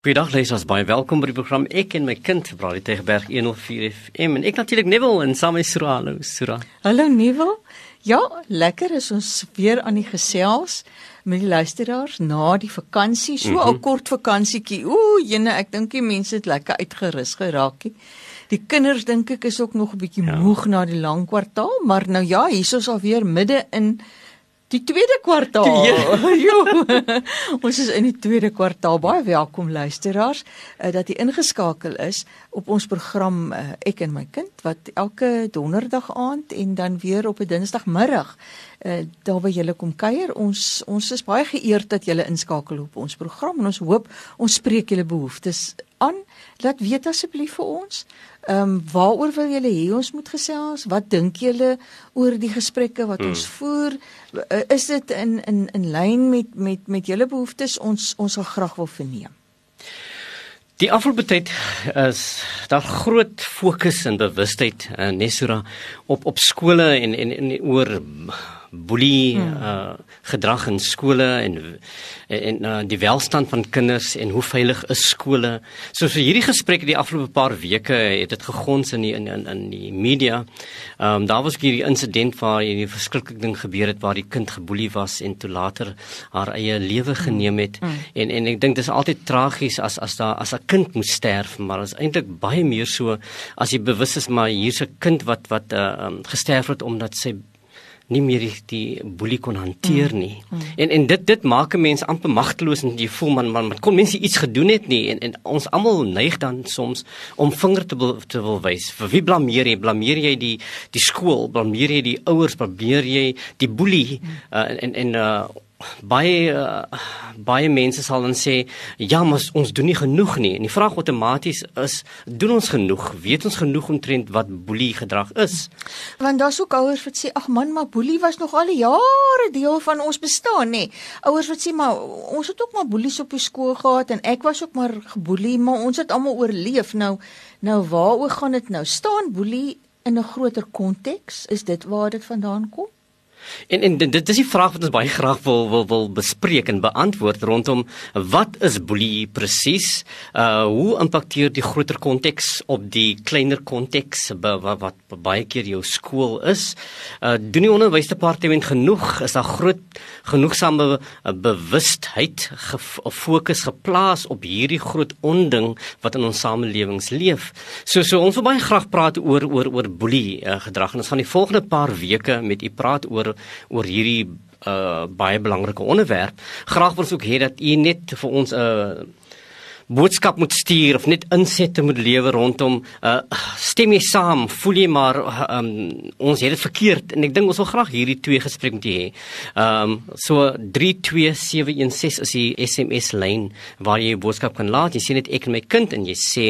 Goeiedag luisters, baie welkom by die program Ek en my kind, Brady Tegberg 104 FM en ek natuurlik Neville en saam met Sura. Hallo Sura. Hallo Neville. Ja, lekker is ons weer aan die gesels met die luisteraars na die vakansie, so 'n mm -hmm. kort vakansietjie. Ooh, jene, ek dink die mense het lekker uitgerus geraak. Die kinders dink ek is ook nog 'n bietjie ja. moeg na die lang kwartaal, maar nou ja, hier is ons alweer midde in Die tweede kwartaal. Jo. ons is in die tweede kwartaal. Baie welkom luisteraars uh, dat jy ingeskakel is op ons program uh, Ek en my kind wat elke donderdag aand en dan weer op 'n dinsdagmiddag uh, daar by julle kom kuier. Ons ons is baie geëerd dat julle inskakel op ons program en ons hoop ons spreek julle behoeftes aan. Laat weet asseblief vir ons. Ehm um, waaroor wil julle hê ons moet gesels? Wat dink julle oor die gesprekke wat hmm. ons voer? Uh, is dit in in in lyn met met met julle behoeftes? Ons ons sal graag wil verneem. Die afgelope tyd is daar groot fokus en bewustheid uh, Nesura op op skole en en, en oor boelie hmm. uh, gedrag in skole en en uh, die welstand van kinders en hoe veilig is skole. So vir hierdie gesprek die afgelope paar weke het dit gegons in die in in, in die media. Ehm um, daar was hierdie insident waar hierdie verskriklike ding gebeur het waar die kind geboelie was en toe later haar eie lewe hmm. geneem het. Hmm. En en ek dink dis altyd tragies as as daar as 'n kind moet sterf, maar is eintlik baie meer so as jy bewus is maar hier's 'n kind wat wat uh, um, gesterf het omdat sy nie meer die, die boelie kon hanteer mm. nie. Mm. Mm. En en dit dit maak 'n mens amper magteloos en jy voel man man, man kon mense iets gedoen het nie en en ons almal neig dan soms om vinger te wil, te wil wys. Vir wie blameer jy? Blameer jy die die skool? Blameer jy die ouers? Blameer jy die boelie? Mm. Uh, en en uh baie uh, baie mense sal dan sê ja maar ons doen nie genoeg nie. En die vraag outomaties is doen ons genoeg? Weet ons genoeg omtrent wat boelie gedrag is? Want daar's ook ouers wat sê ag man maar boelie was nog al jare deel van ons bestaan nê ouers wat sê maar ons het ook maar boelies op die skool gehad en ek was ook maar geboelie maar ons het almal oorleef. Nou nou waaroor gaan dit nou? Staan boelie in 'n groter konteks? Is dit waar dit vandaan kom En en dit is die vraag wat ons baie graag wil wil wil bespreek en beantwoord rondom wat is boelie presies? Uh hoe impakteer die groter konteks op die kleiner konteks wat, wat baie keer jou skool is? Uh doen die onderwysdepartement genoeg? Is daar groot genoegsame uh, bewustheid gefokus geplaas op hierdie groot onding wat in ons samelewings leef? So so ons wil baie graag praat oor oor oor boelie uh, gedrag en ons gaan die volgende paar weke met u praat oor oor hierdie uh baie belangrike onderwerp. Graag wil ons ook hê dat u net vir ons 'n uh, boodskap moet stuur of net insette moet lewer rondom uh stem jy saam, voel jy maar um ons het dit verkeerd en ek dink ons wil graag hierdie twee gesprek met u hê. Um so 32716 is die SMS lyn waar jy 'n boodskap kan laat. Jy sê net ek en my kind en jy sê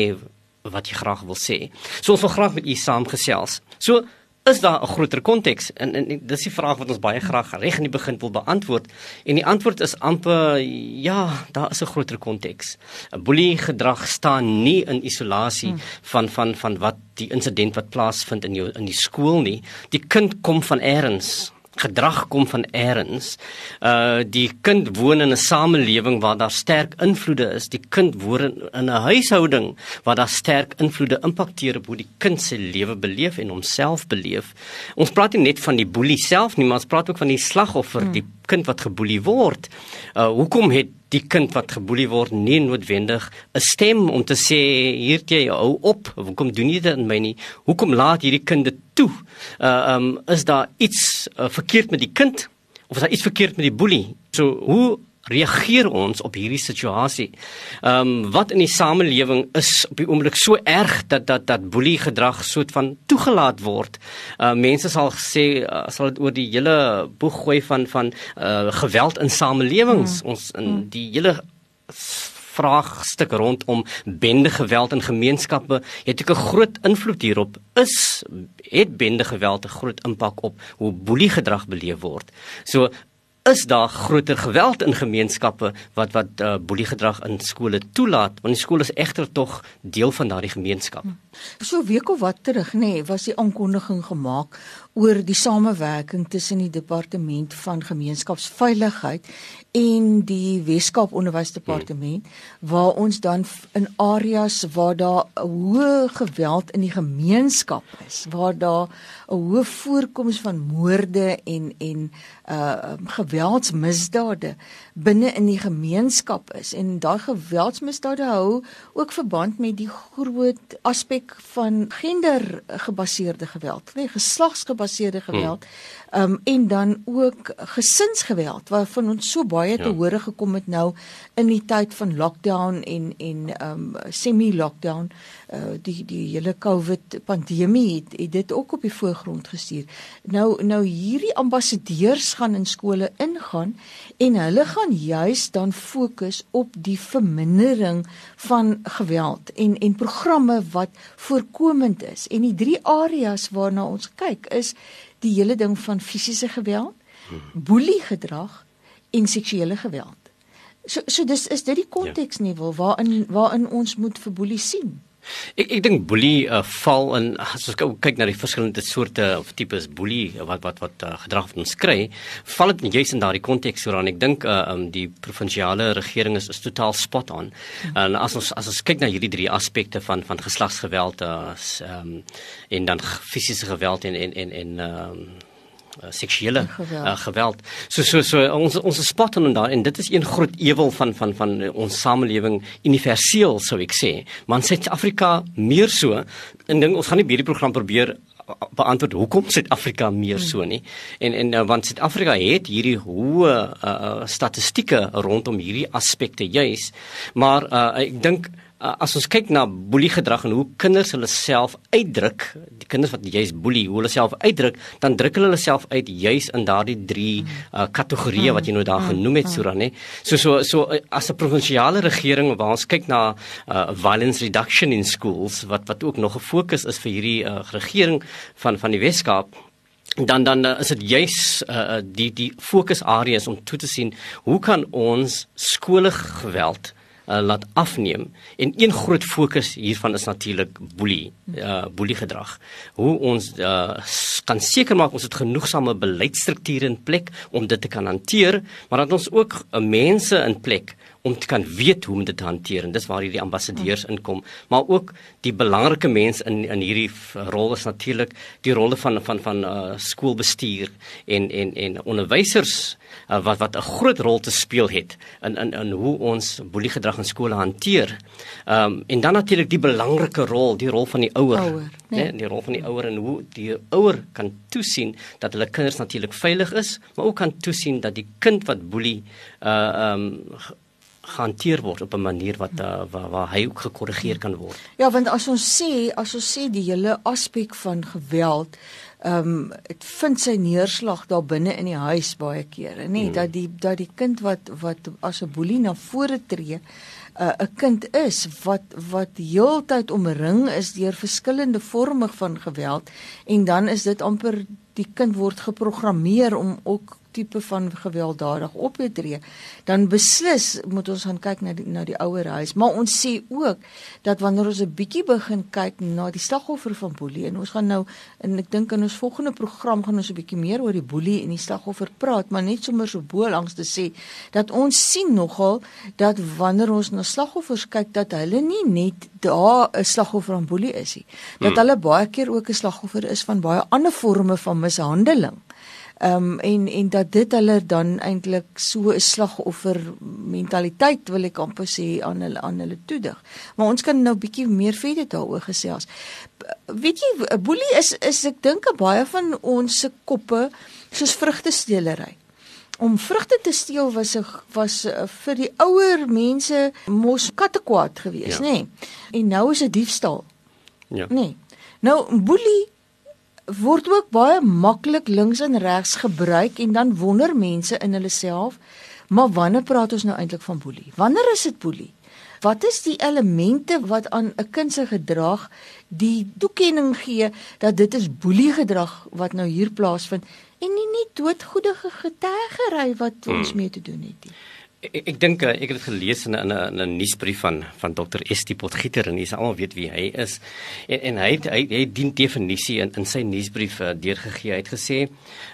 wat jy graag wil sê. So ons wil graag met u saamgesels. So is daar 'n groter konteks en, en, en dis die vraag wat ons baie graag reg in die begin wil beantwoord. En die antwoord is amper ja daar is 'n groter konteks 'n boelie gedrag staan nie in isolasie hmm. van van van wat die insident wat plaasvind in jou in die skool nie. Die kind kom van eers gedrag kom van eers. Uh die kind woon in 'n samelewing waar daar sterk invloede is. Die kind woon in 'n huishouding waar daar sterk invloede impakteer op hoe die kind se lewe beleef en homself beleef. Ons praat nie net van die boelie self nie, maar ons praat ook van die slagoffer, hmm. die kind wat geboelie word. Uh hoekom het die kind wat geboelie word nie noodwendig 'n stem om te sê hier jy hou op. Hoekom doen jy dit in my nie? Hoekom laat hierdie kind dit toe? Uh um is daar iets uh, verkeerd met die kind of is daar iets verkeerd met die boelie? So hoe reageer ons op hierdie situasie? Ehm um, wat in die samelewing is op die oomblik so erg dat dat dat boelie gedrag soort van toegelaat word? Uh mense sal sê uh, sal dit oor die hele boeg gooi van van uh geweld in samelewings. Hmm. Ons in hmm. die hele vraagstuk rondom bende geweld in gemeenskappe het ook 'n groot invloed hierop is het bende geweld 'n groot impak op hoe boelie gedrag beleef word. So is daar groter geweld in gemeenskappe wat wat uh, boelie gedrag in skole toelaat want die skool is egter tog deel van daardie gemeenskap. So week of wat terug nê nee, was die aankondiging gemaak oor die samewerking tussen die departement van gemeenskapsveiligheid en die Weskaap Onderwysdepartement hmm. waar ons dan in areas waar daar 'n hoë geweld in die gemeenskap is, waar daar 'n hoë voorkoms van moorde en en uh geweldsmisdade binne in die gemeenskap is en daai geweldsmisdade hou ook verband met die groot aspek van gendergebaseerde geweld, nee, geslagsgebaseerde geweld. Hmm um, en dan ook gesinsgeweld waarvan ons so baie te ja. hore gekom het nou in die tyd van lockdown en en um semi-lockdown uh, die die hele COVID pandemie het, het dit ook op die voorgrond gestuur. Nou nou hierdie ambassadeurs gaan in skole ingaan en hulle gaan juis dan fokus op die vermindering van geweld en en programme wat voorkomend is. En die drie areas waarna ons kyk is die hele ding van fisiese geweld, boelie gedrag en seksuele geweld. So so dis is dit die konteks nie wil waarin waarin ons moet vir boelie sien. Ek ek dink boelie uh, val in as ons kyk na die verskillende soorte of tipes boelie wat wat wat uh, gedrag wat ons kry, val dit juist in daardie konteks so dan ek dink uh, um, die provinsiale regering is, is totaal spot on. En as ons as ons kyk na hierdie drie aspekte van van geslagsgeweld uh, um, en dan fisiese geweld en en en en um, uh, seksuele geweld. Uh, geweld. So so so ons ons spot on daar en dit is een groot ewel van van van ons samelewing universeel sou ek sê. Maar in Suid-Afrika meer so. En ding ons gaan nie hierdie program probeer beantwoord hoekom Suid-Afrika meer so nie. En en want Suid-Afrika het hierdie hoë uh, statistieke rondom hierdie aspekte juis. Maar uh, ek dink uh, as ons kyk na boelie gedrag en hoe kinders hulle self uitdruk, die kinders wat juis boelie, hoe hulle self uitdruk, dan druk hulle hulle self uit juis in daardie drie uh, kategorieë wat jy nou daar genoem het Sura, nê. So so so uh, as 'n provinsiale regering waar ons kyk na uh, violence reduction in schools wat wat ook nog 'n fokus is vir hierdie uh, regering van van die Weskaap dan dan is dit juis uh, die die fokusareas om toe te sien hoe kan ons skoolgeweld geweld uh, laat afneem. En een groot fokus hiervan is natuurlik boelie uh, boelie gedrag hoe ons uh, kan seker maak ons het genoegsame beleidsstrukture in plek om dit te kan hanteer maar dat ons ook uh, mense in plek om te kan weet hoe om dit te hanteer. En dis waar hierdie ambassadeurs inkom. Maar ook die belangrike mense in in hierdie rol is natuurlik die rolle van van van uh, skoolbestuur en en en onderwysers uh, wat wat 'n groot rol te speel het in in in hoe ons boeliegedrag in skole hanteer. Ehm um, en dan natuurlik die belangrike rol, die rol van die ouer, ouer nee. nee, die rol van die ouer en hoe die ouer kan toesien dat hulle kinders natuurlik veilig is, maar ook kan toesien dat die kind wat boelie uh ehm um, hanteer word op 'n manier wat uh, waar, waar hy ook gekorrigeer kan word. Ja, want as ons sê, as ons sê die hele aspek van geweld ehm um, dit vind sy neerslag daar binne in die huis baie kere, nê, hmm. dat die dat die kind wat wat as 'n boelie na vore tree, uh, 'n uh, kind is wat wat heeltyd omring is deur verskillende forme van geweld en dan is dit amper die kind word geprogrammeer om ook tipe van gewelddadig optree, dan beslis moet ons gaan kyk na die na die ouer huis. Maar ons sê ook dat wanneer ons 'n bietjie begin kyk na die slagoffer van boelie en ons gaan nou en ek dink in ons volgende program gaan ons 'n bietjie meer oor die boelie en die slagoffer praat, maar net sommer so bo langs te sê dat ons sien nogal dat wanneer ons na slagoffers kyk dat hulle nie net daar 'n slagoffer van boelie is nie. Dat hmm. hulle baie keer ook 'n slagoffer is van baie ander forme van mishandeling. Ehm um, en en dat dit hulle dan eintlik so 'n slagoffer mentaliteit wil ek amper sê aan hulle aan hulle toedig. Maar ons kan nou bietjie meer verder daaroor gesels. Weet jy boelie is is ek dink baie van ons se koppe soos vrugtesteelery. Om vrugte te steel was 'n was a, vir die ouer mense mos kattekwaad geweest, ja. nê? Nee. En nou is dit diefstal. Ja. Nee. Nou boelie word ook baie maklik links en regs gebruik en dan wonder mense in hulle self, maar wanneer praat ons nou eintlik van boelie? Wanneer is dit boelie? Wat is die elemente wat aan 'n kind se gedrag die toekenning gee dat dit is boelie gedrag wat nou hier plaasvind en nie net doodgoedige getuigery wat ons hmm. mee te doen het nie. Ek, ek dink eh, ek het dit gelees in 'n 'n nuusbrief van van Dr. Estie Potgieter en dis almal weet wie hy is. En, en hy het, hy hy het die definisie in, in sy nuusbrief uh, deurgegee. Hy het gesê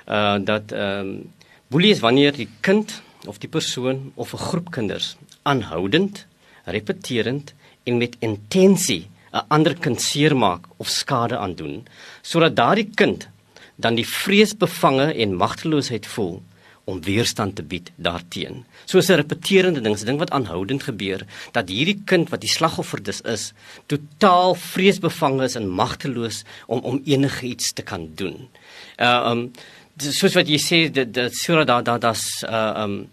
uh dat ehm um, boelie is wanneer die kind of die persoon of 'n groep kinders aanhoudend, repeterend en met intensie 'n ander kind seermaak of skade aandoen sodat daardie kind dan die vreesbevange en magteloosheid voel om weerstand te bied daarteenoor. Soos 'n repeterende ding, 'n ding wat aanhoudend gebeur, dat hierdie kind wat die slagoffer dis is, totaal vreesbevange is en magteloos om om enigiets te kan doen. Uh um soos wat jy sê dat dat sodat daar daar daar's uh um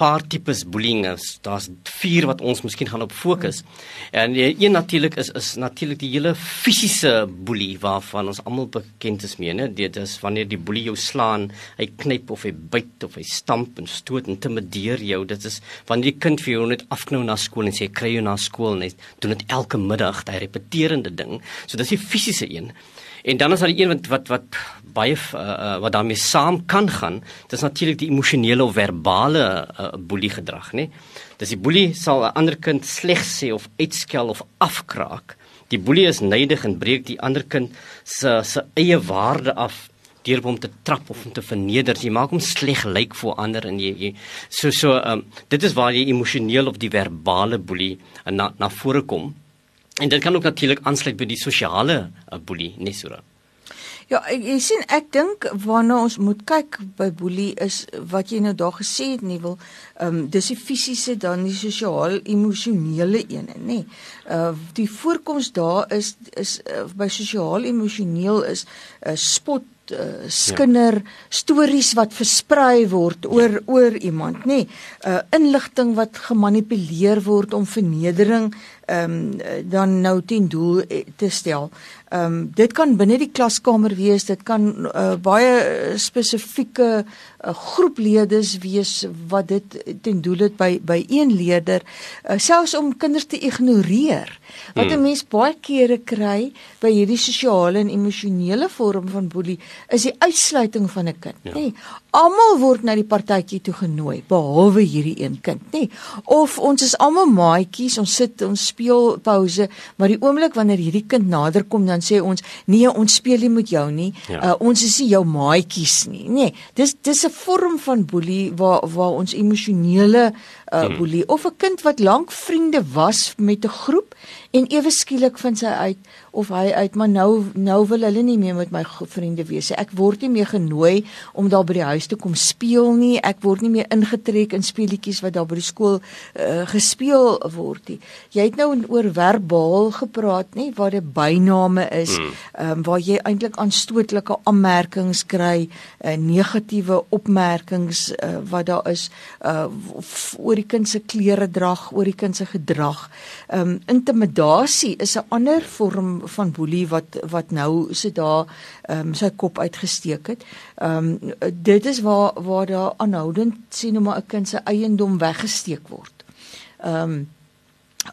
paar tipes bullying is. Daar's vier wat ons miskien gaan op fokus. En een natuurlik is is natuurlik die hele fisiese boelie waarvan ons almal bekend is mee, né? Dit is wanneer die boelie jou slaan, hy knyp of hy byt of hy stamp en stoot en intimideer jou. Dit is wanneer die kind vir jou net afknou na skool en sê kry jou na skool net doen dit elke middag, daai repeterende ding. So dis die fisiese een. En dan is daar die een wat wat wat baie uh, wat daarmee saam kan gaan. Dis natuurlik die emosionele of verbale uh, boelie gedrag, né? Dis die boelie sal 'n ander kind sleg sê of uitskel of afkraak. Die boelie is neidig en breek die ander kind se se eie waarde af deur hom te trap of om te verneder. Jy maak hom sleg lyk voor ander en jy, jy so so um, dit is waar jy emosioneel of die verbale boelie na na vore kom. En dit kan ook natuurlik aansluit by die sosiale uh, boelie, nee Sura. Ja, ek, jy sien ek dink waarna ons moet kyk by boelie is wat jy nou daar gesê het nie wil ehm um, dis die fisiese dan die sosiaal emosionele ene nê. Nee. Uh die voorkoms daar is is uh, by sosiaal emosioneel is uh, spot uh, skinder ja. stories wat versprei word oor ja. oor iemand nê nee, uh, inligting wat gemanipuleer word om vernedering ehm um, dan nou ten doel eh, te stel. Ehm um, dit kan binne die klaskamer wees, dit kan uh, baie spesifieke uh, groepledes wees wat dit ten doel het by by een leerder, uh, selfs om kinders te ignoreer. Wat hmm. 'n mens baie kere kry by hierdie sosiale en emosionele vorm van boelie is die uitsluiting van 'n kind, ja. nê. Nee, almal word na die partytjie toe genooi behalwe hierdie een kind, nê. Nee, of ons is almal maatjies, ons sit ons speelpouse, maar die oomblik wanneer hierdie kind nader kom dan sê ons nee, ons speel nie met jou nie. Ja. Uh, ons is nie jou maatjies nie. Nee, dis dis 'n vorm van boelie waar waar ons emosionele uh, hmm. boelie of 'n kind wat lank vriende was met 'n groep en ewe skielik vind sy uit of hy uit maar nou nou wil hulle nie meer met my vriende wees nie. Ek word nie meer genooi om daar by die huis te kom speel nie. Ek word nie meer ingetrek in speletjies wat daar by die skool uh, gespeel word nie. Jy het nou oor verbaal gepraat, nê, waar dit byname is, hmm. ehm um, waar jy eintlik aanstootlike aanmerkings kry, uh, negatiewe opmerkings uh, wat daar is uh, oor die kind se klere drag, oor die kind se gedrag. Ehm um, intimidasie is 'n ander vorm van boelie wat wat nou so daar ehm um, sy kop uitgesteek het. Ehm um, dit is waar waar daar aanhoudend sien hoe maar 'n kind se eiendom weggesteek word. Ehm um,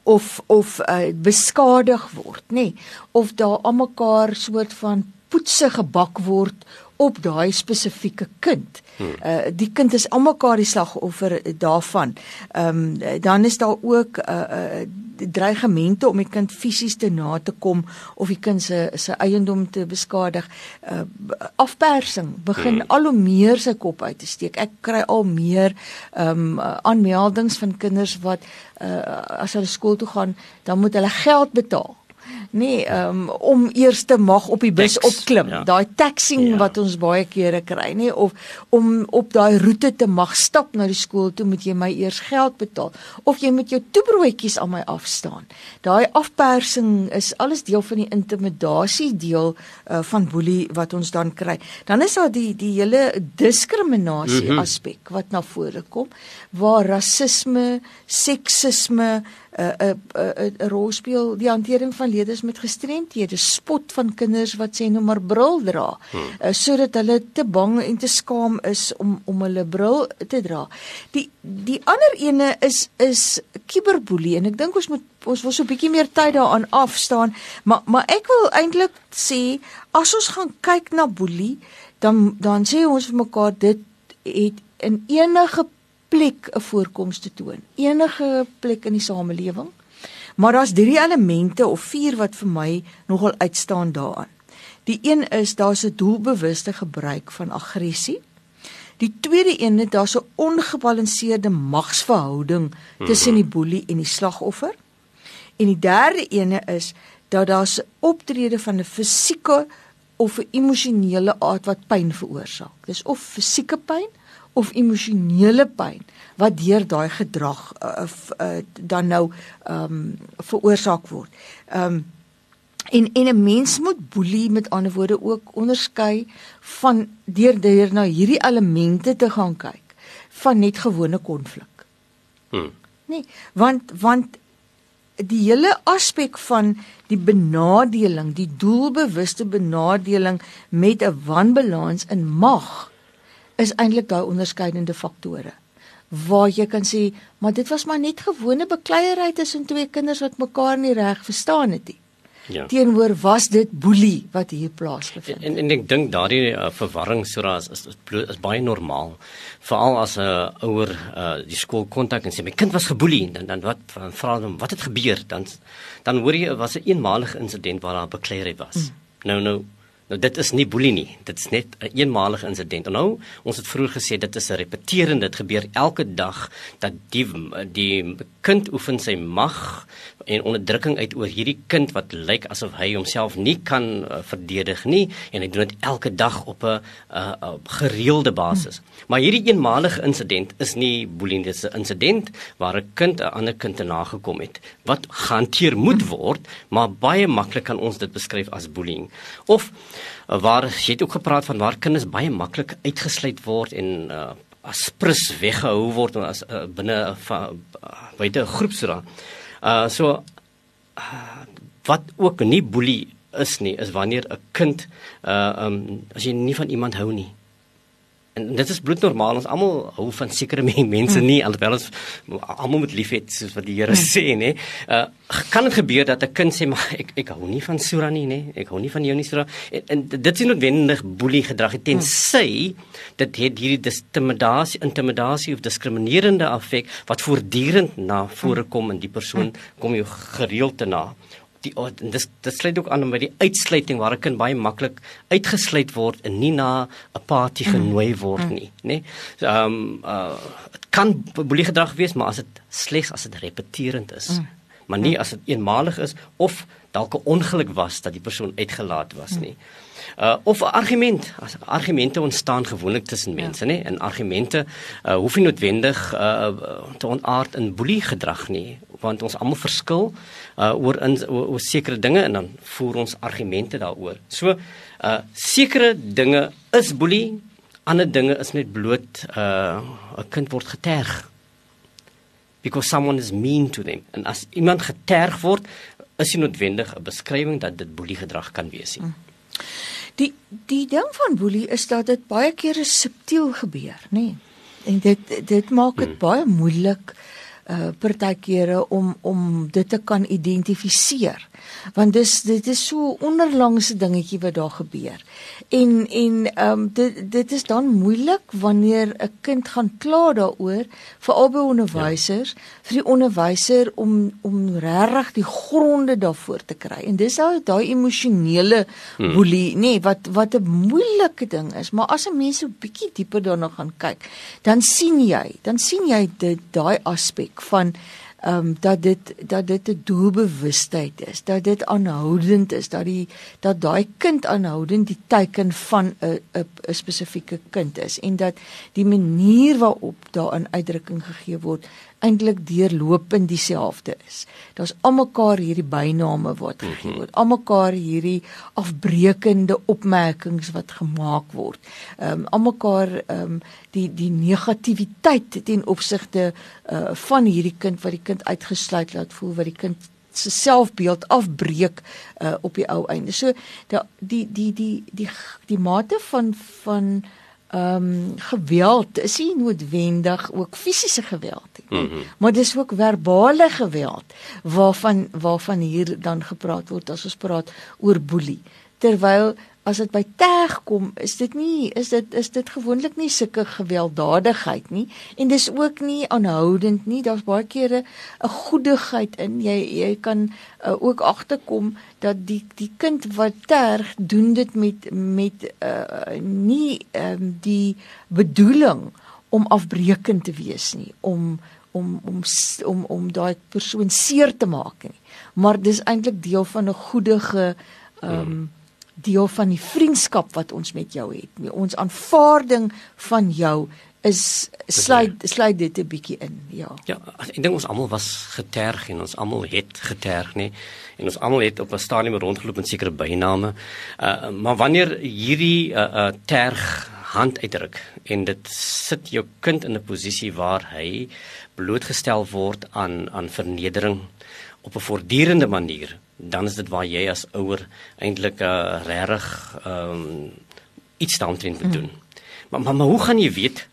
of of uh, beskadig word, nê? Nee, of daar almekaar soort van poetse gebak word op daai spesifieke kind. Hmm. Uh die kind is almekaar die slagoffer daarvan. Ehm um, dan is daar ook uh, uh dreigemente om die kind fisies te na te kom of die kind se se eiendom te beskadig. Uh afpersing begin hmm. al hoe meer sy kop uit te steek. Ek kry al meer ehm um, aanmeldings van kinders wat uh as hulle skool toe gaan, dan moet hulle geld betaal nee, um, om eers te mag op die bus Tax, opklim. Ja. Daai taxing ja. wat ons baie kere kry, nê, of om op daai roete te mag stap na die skool toe moet jy my eers geld betaal of jy moet jou toebroodjies aan my afstaan. Daai afpersing is alles deel van die intimidasie deel uh, van boelie wat ons dan kry. Dan is daar die die hele diskriminasie mm -hmm. aspek wat na vore kom waar rasisme, seksisme 'n 'n 'n rol speel die hantering van leerders met gestremthede, spot van kinders wat sê nou maar bril dra, hmm. uh, sodat hulle te bang en te skaam is om om hulle bril te dra. Die die ander ene is is kiberboelie en ek dink ons moet ons wil so 'n bietjie meer tyd daaraan afstaan, maar maar ek wil eintlik sê as ons gaan kyk na boelie, dan dan sê ons vir mekaar dit het in enige plek 'n voorkoms te toon. Enige plek in die samelewing. Maar daar's drie elemente of vier wat vir my nogal uitstaan daaraan. Die een is daar's 'n doelbewuste gebruik van aggressie. Die tweede een is daar's 'n ongebalanseerde magsverhouding tussen die boelie en die slagoffer. En die derde ene is dat daar 'n optrede van 'n fisieke of 'n emosionele aard wat pyn veroorsaak. Dis of fisieke pyn of emosionele pyn wat deur daai gedrag uh, uh, dan nou ehm um, veroorsaak word. Ehm um, en en 'n mens moet boelie met ander woorde ook onderskei van deur deur na hierdie elemente te gaan kyk van net gewone konflik. Hm. Nee, want want die hele aspek van die benadeling, die doelbewuste benadeling met 'n wanbalans in mag is eintlik daai onderskeidende faktore. Waar jy kan sê, maar dit was maar net gewone bekleierery tussen twee kinders wat mekaar nie reg verstaan het nie. Ja. Teenoor was dit boelie wat hier plaasgevind het. En en ek dink daardie uh, verwarring sora is, is is is baie normaal. Veral as 'n uh, ouer uh, die skool kontak en sê my kind was geboelie dan dan wat vra hom wat het gebeur dan dan hoor jy was 'n een eenmalige insident waar daar bekleierery was. Mm. Nou nou Nou dit is nie boelie nie. Dit is net 'n een eenmalige insident. En nou, ons het vroeër gesê dit is 'n repeterende, dit gebeur elke dag dat die die kind oefen sy mag en onderdrukking uit oor hierdie kind wat lyk asof hy homself nie kan uh, verdedig nie en hy doen dit elke dag op 'n uh, uh, gereelde basis. Hmm. Maar hierdie eenmalige insident is nie boelie, dit is 'n insident waar 'n kind 'n ander kind te nagekom het wat gehanteer moet word, maar baie maklik kan ons dit beskryf as bullying. Of waar jy het ook gepraat van waar kinders baie maklik uitgesluit word en uh, as prins weggehou word as uh, binne uh, buite 'n groep so dan. Uh so uh, wat ook nie boelie is nie is wanneer 'n kind uh um as jy nie van iemand hou nie En dit is bloednormaal. Ons almal hou van sekere mense nie alhoewel ons almal moet lief hê soos wat die Here sê, nê. Uh kan dit gebeur dat 'n kind sê maar ek ek hou nie van Sura nie, nê. Ek hou nie van jou nie Sura. En, en dit is noodwendig boelie gedrag tensy dit het hierdie intimidasie, intimidasie of diskriminerende effek wat voortdurend na vore kom in die persoon kom jou gereeld te na die oh, dis dit sluit ook aan by die uitsluiting waar 'n kind baie maklik uitgesluit word en nie na 'n party mm. genooi word mm. nie, nê. Ehm um, uh kan boelie gedrag wees, maar as dit slegs as dit repeterend is, mm. maar nie as dit eenmalig is of dalk 'n ongeluk was dat die persoon uitgelaat was nie. Uh of 'n argument, as argumente ontstaan gewoonlik tussen ja. mense, ja. nê? En argumente uh hoef nie noodwendig uh te ontaard in boelie gedrag nie, want ons almal verskil uh oor in oor, oor sekere dinge en dan voer ons argumente daaroor. So uh sekere dinge is boelie, ander dinge is net bloot uh 'n kind word geterg because someone is mean to them. En as iemand geterg word, is dit noodwendig 'n beskrywing dat dit boelie gedrag kan wees nie. Hmm. Die die ding van boelie is dat dit baie keer subtiel gebeur, nê? Nee. En dit dit maak dit hmm. baie moeilik uh partykeere om om dit te kan identifiseer want dis dit is so onderlangse dingetjie wat daar gebeur en en ehm um, dit dit is dan moeilik wanneer 'n kind gaan kla daaroor vir albei onderwysers ja. vir die onderwyser om om regtig die gronde daarvoor te kry en dis ou daai emosionele hmm. boelie nê nee, wat wat 'n moeilike ding is maar as 'n mens so bietjie dieper daarna gaan kyk dan sien jy dan sien jy dit daai aspek van ehm um, dat dit dat dit 'n doelbewustheid is, dat dit aanhoudend is, dat die dat daai kind aanhoudend die teiken van 'n 'n spesifieke kind is en dat die manier waarop daarin uitdrukking gegee word eintlik deurlopend dieselfde is. Daar's almekaar hierdie byname wat gegee word. Almekaar hierdie afbreekende opmerkings wat gemaak word. Ehm um, almekaar ehm um, die die negativiteit ten opsigte uh, van hierdie kind wat die kind uitgesluit laat voel wat die kind se selfbeeld afbreek uh, op die ou einde. So die die die die die die mate van van ehm um, geweld is nie noodwendig ook fisiese geweld nie. Mm -hmm. Maar dis ook verbale geweld waarvan waarvan hier dan gepraat word as ons praat oor boelie. Terwyl as dit by terg kom, is dit nie is dit is dit gewoonlik nie sulke gewelddadigheid nie en dis ook nie aanhoudend nie. Daar's baie kere 'n goedigheid in. Jy jy kan uh, ook agterkom dat die die kind wat terg doen dit met met uh, nie um, die bedoeling om afbreekend te wees nie, om om om om om daai persoon seer te maak nie. Maar dis eintlik deel van 'n goedige ehm um, deel van die vriendskap wat ons met jou het. Ons aanvaarding van jou is sluit sluit dit 'n bietjie in. Ja. Ja, ek dink ons almal was geterg en ons almal het geterg, nê. En ons almal het op 'n stadium rondgeloop met sekere byname. Uh maar wanneer hierdie uh, uh terg hand uitdruk en dit sit jou kind in 'n posisie waar hy blootgestel word aan aan vernedering op 'n voortdurende manier dan is dit waar jy as ouer eintlik uh, regtig ehm um, iets daarin moet doen. Mm. Maar, maar maar hoe gaan jy weet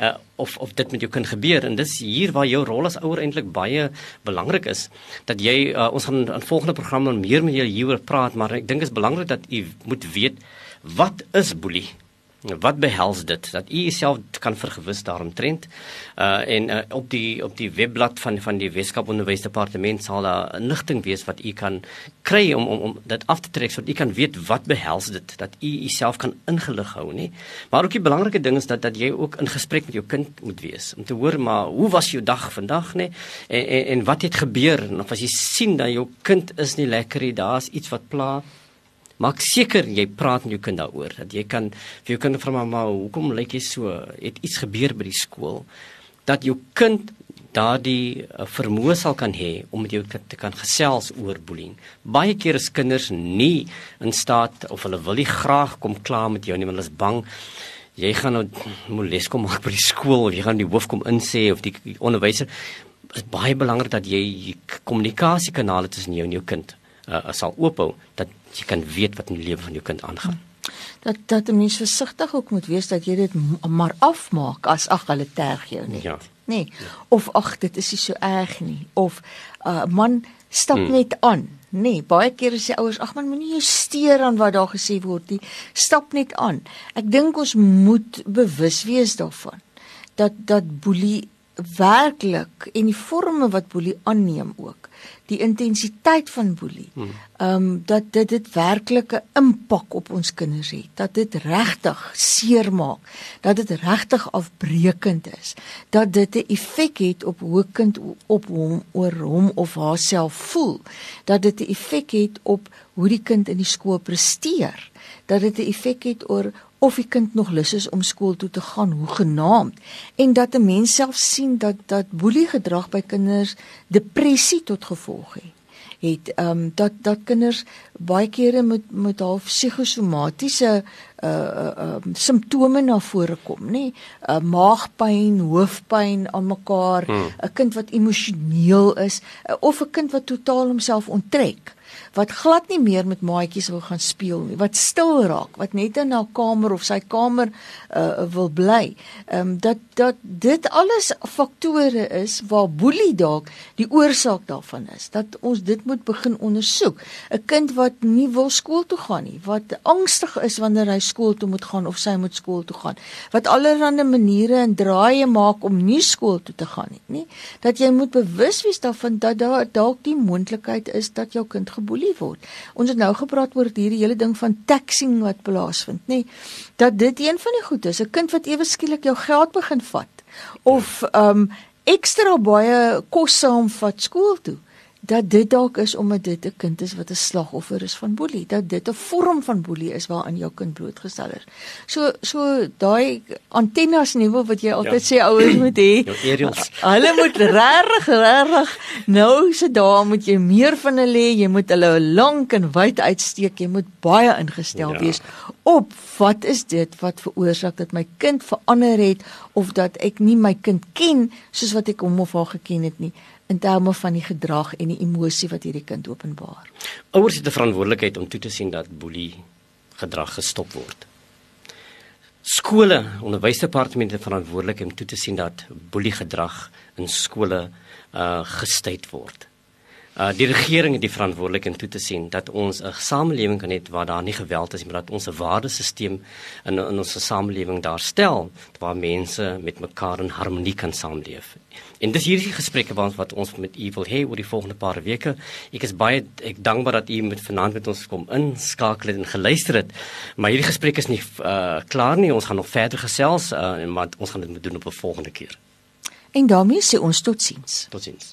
uh, of of dit met jou kind gebeur en dis hier waar jou rol as ouer eintlik baie belangrik is dat jy uh, ons gaan in volgende programme meer met jou hieroor praat maar ek dink dit is belangrik dat u moet weet wat is boelie Wat behels dit dat u self kan vergewis daaromtrent? Uh en uh, op die op die webblad van van die Weskaap Onderwysdepartement sal daar 'n inligting wees wat u kan kry om om om dit af te trek sodat u kan weet wat behels dit dat u self kan ingelig hou, nê? Maar ook die belangrike ding is dat dat jy ook in gesprek met jou kind moet wees om te hoor maar hoe was jou dag vandag, nê? En, en en wat het gebeur? En of as jy sien dat jou kind is nie lekker nie, daar's iets wat pla Maak seker jy praat met jou kind daaroor dat jy kan vir jou kind vra mamma hoekom lyk jy so? Het iets gebeur by die skool? Dat jou kind daardie uh, vermoë sal kan hê om met jou te kan gesels oor bullying. Baie keer is kinders nie in staat of hulle wil nie graag kom klaar met jou nie want hulle is bang jy gaan nou moles kom maak by die skool of jy gaan die hoof kom insê of die onderwyser. Is baie belangrik dat jy kommunikasiekanale tussen jou en jou kind uh, sal oophou dat jy kan weet wat in die lewe van jou kind aangaan. Dat dat 'n mens versigtig ook moet wees dat jy dit maar afmaak as ag hulle terg jou net. Ja. Nee. Of ag dit is nie so erg nie of uh, man stap hmm. net aan. Nee, baie kere sê ouers ag man moenie jou steur aan wat daar gesê word nie. Stap net aan. Ek dink ons moet bewus wees daarvan dat dat boelie werklik en die forme wat boelie aanneem ook die intensiteit van boelie. Hmm. Ehm um, dat dit dit werklike impak op ons kinders het. Dat dit regtig seermaak. Dat dit regtig afbreekend is. Dat dit 'n effek het op hoe kind op hom oor hom of haarself voel. Dat dit 'n effek het op hoe die kind in die skool presteer. Dat dit 'n effek het oor of die kind nog lus is om skool toe te gaan, hoe genaamd en dat 'n mens self sien dat dat boelie gedrag by kinders depressie tot gevolg het het ehm um, dat dat kinders baie kere met met half psigosomatiese uh uh um, simptome na vore kom, nê? Uh maagpyn, hoofpyn aan mekaar, 'n hmm. kind wat emosioneel is, uh, of 'n kind wat totaal homself onttrek wat glad nie meer met maatjies wil gaan speel nie, wat stil raak, wat net in haar kamer of sy kamer uh, wil bly. Ehm um, dat dat dit alles faktore is waar boelie dalk die oorsaak daarvan is. Dat ons dit moet begin ondersoek. 'n Kind wat nie wil skool toe gaan nie, wat angstig is wanneer hy skool toe moet gaan of sy moet skool toe gaan, wat allerlei maniere en draaie maak om nie skool toe te gaan nie, nie. Dat jy moet bewus wees daarvan dat daar dalk die moontlikheid is dat jou kind geboelie word. Ons het nou gepraat oor hierdie hele ding van taxing wat plaasvind, nê? Dat dit een van die goed is, 'n kind wat ewe skielik jou geld begin vat of ehm um, ekstra baie kos saam vat skool toe. Dat dit dalk is omdat dit 'n kind is wat 'n slagoffer is van boelie, dat dit 'n vorm van boelie is waaraan jou kind blootgestel is. So so daai antennes nuwe wat jy altyd ja. sê ouers moet hê. Hulle moet regtig regtig nou se dae moet jy meer van hulle hê, jy moet hulle lank en wyd uitsteek, jy moet baie ingestel ja. wees op wat is dit wat veroorsaak dat my kind verander het of dat ek nie my kind ken soos wat ek hom of haar geken het nie in terme van die gedrag en die emosie wat hierdie kind openbaar. Ouers het 'n verantwoordelikheid om toe te sien dat boelie gedrag gestop word. Skole, onderwysdepartemente het verantwoordelikheid om toe te sien dat boelie gedrag in skole uh gestuit word. Uh die regering het die verantwoordelikheid om toe te sien dat ons 'n samelewing kan hê waar daar nie geweld is nie, maar dat ons 'n waardesisteem in in ons samelewing daar stel waar mense met mekaar in harmonie kan saamleef. En dis hierdie gesprekke wat wat ons met u wil hê oor die volgende paar weke. Ek is baie ek dankbaar dat u met vanaand met ons kom inskakel en geluister het. Maar hierdie gesprek is nie uh klaar nie. Ons gaan nog verder gesels uh, maar ons gaan dit moet doen op 'n volgende keer. En daarmee sê ons totsiens. Totsiens.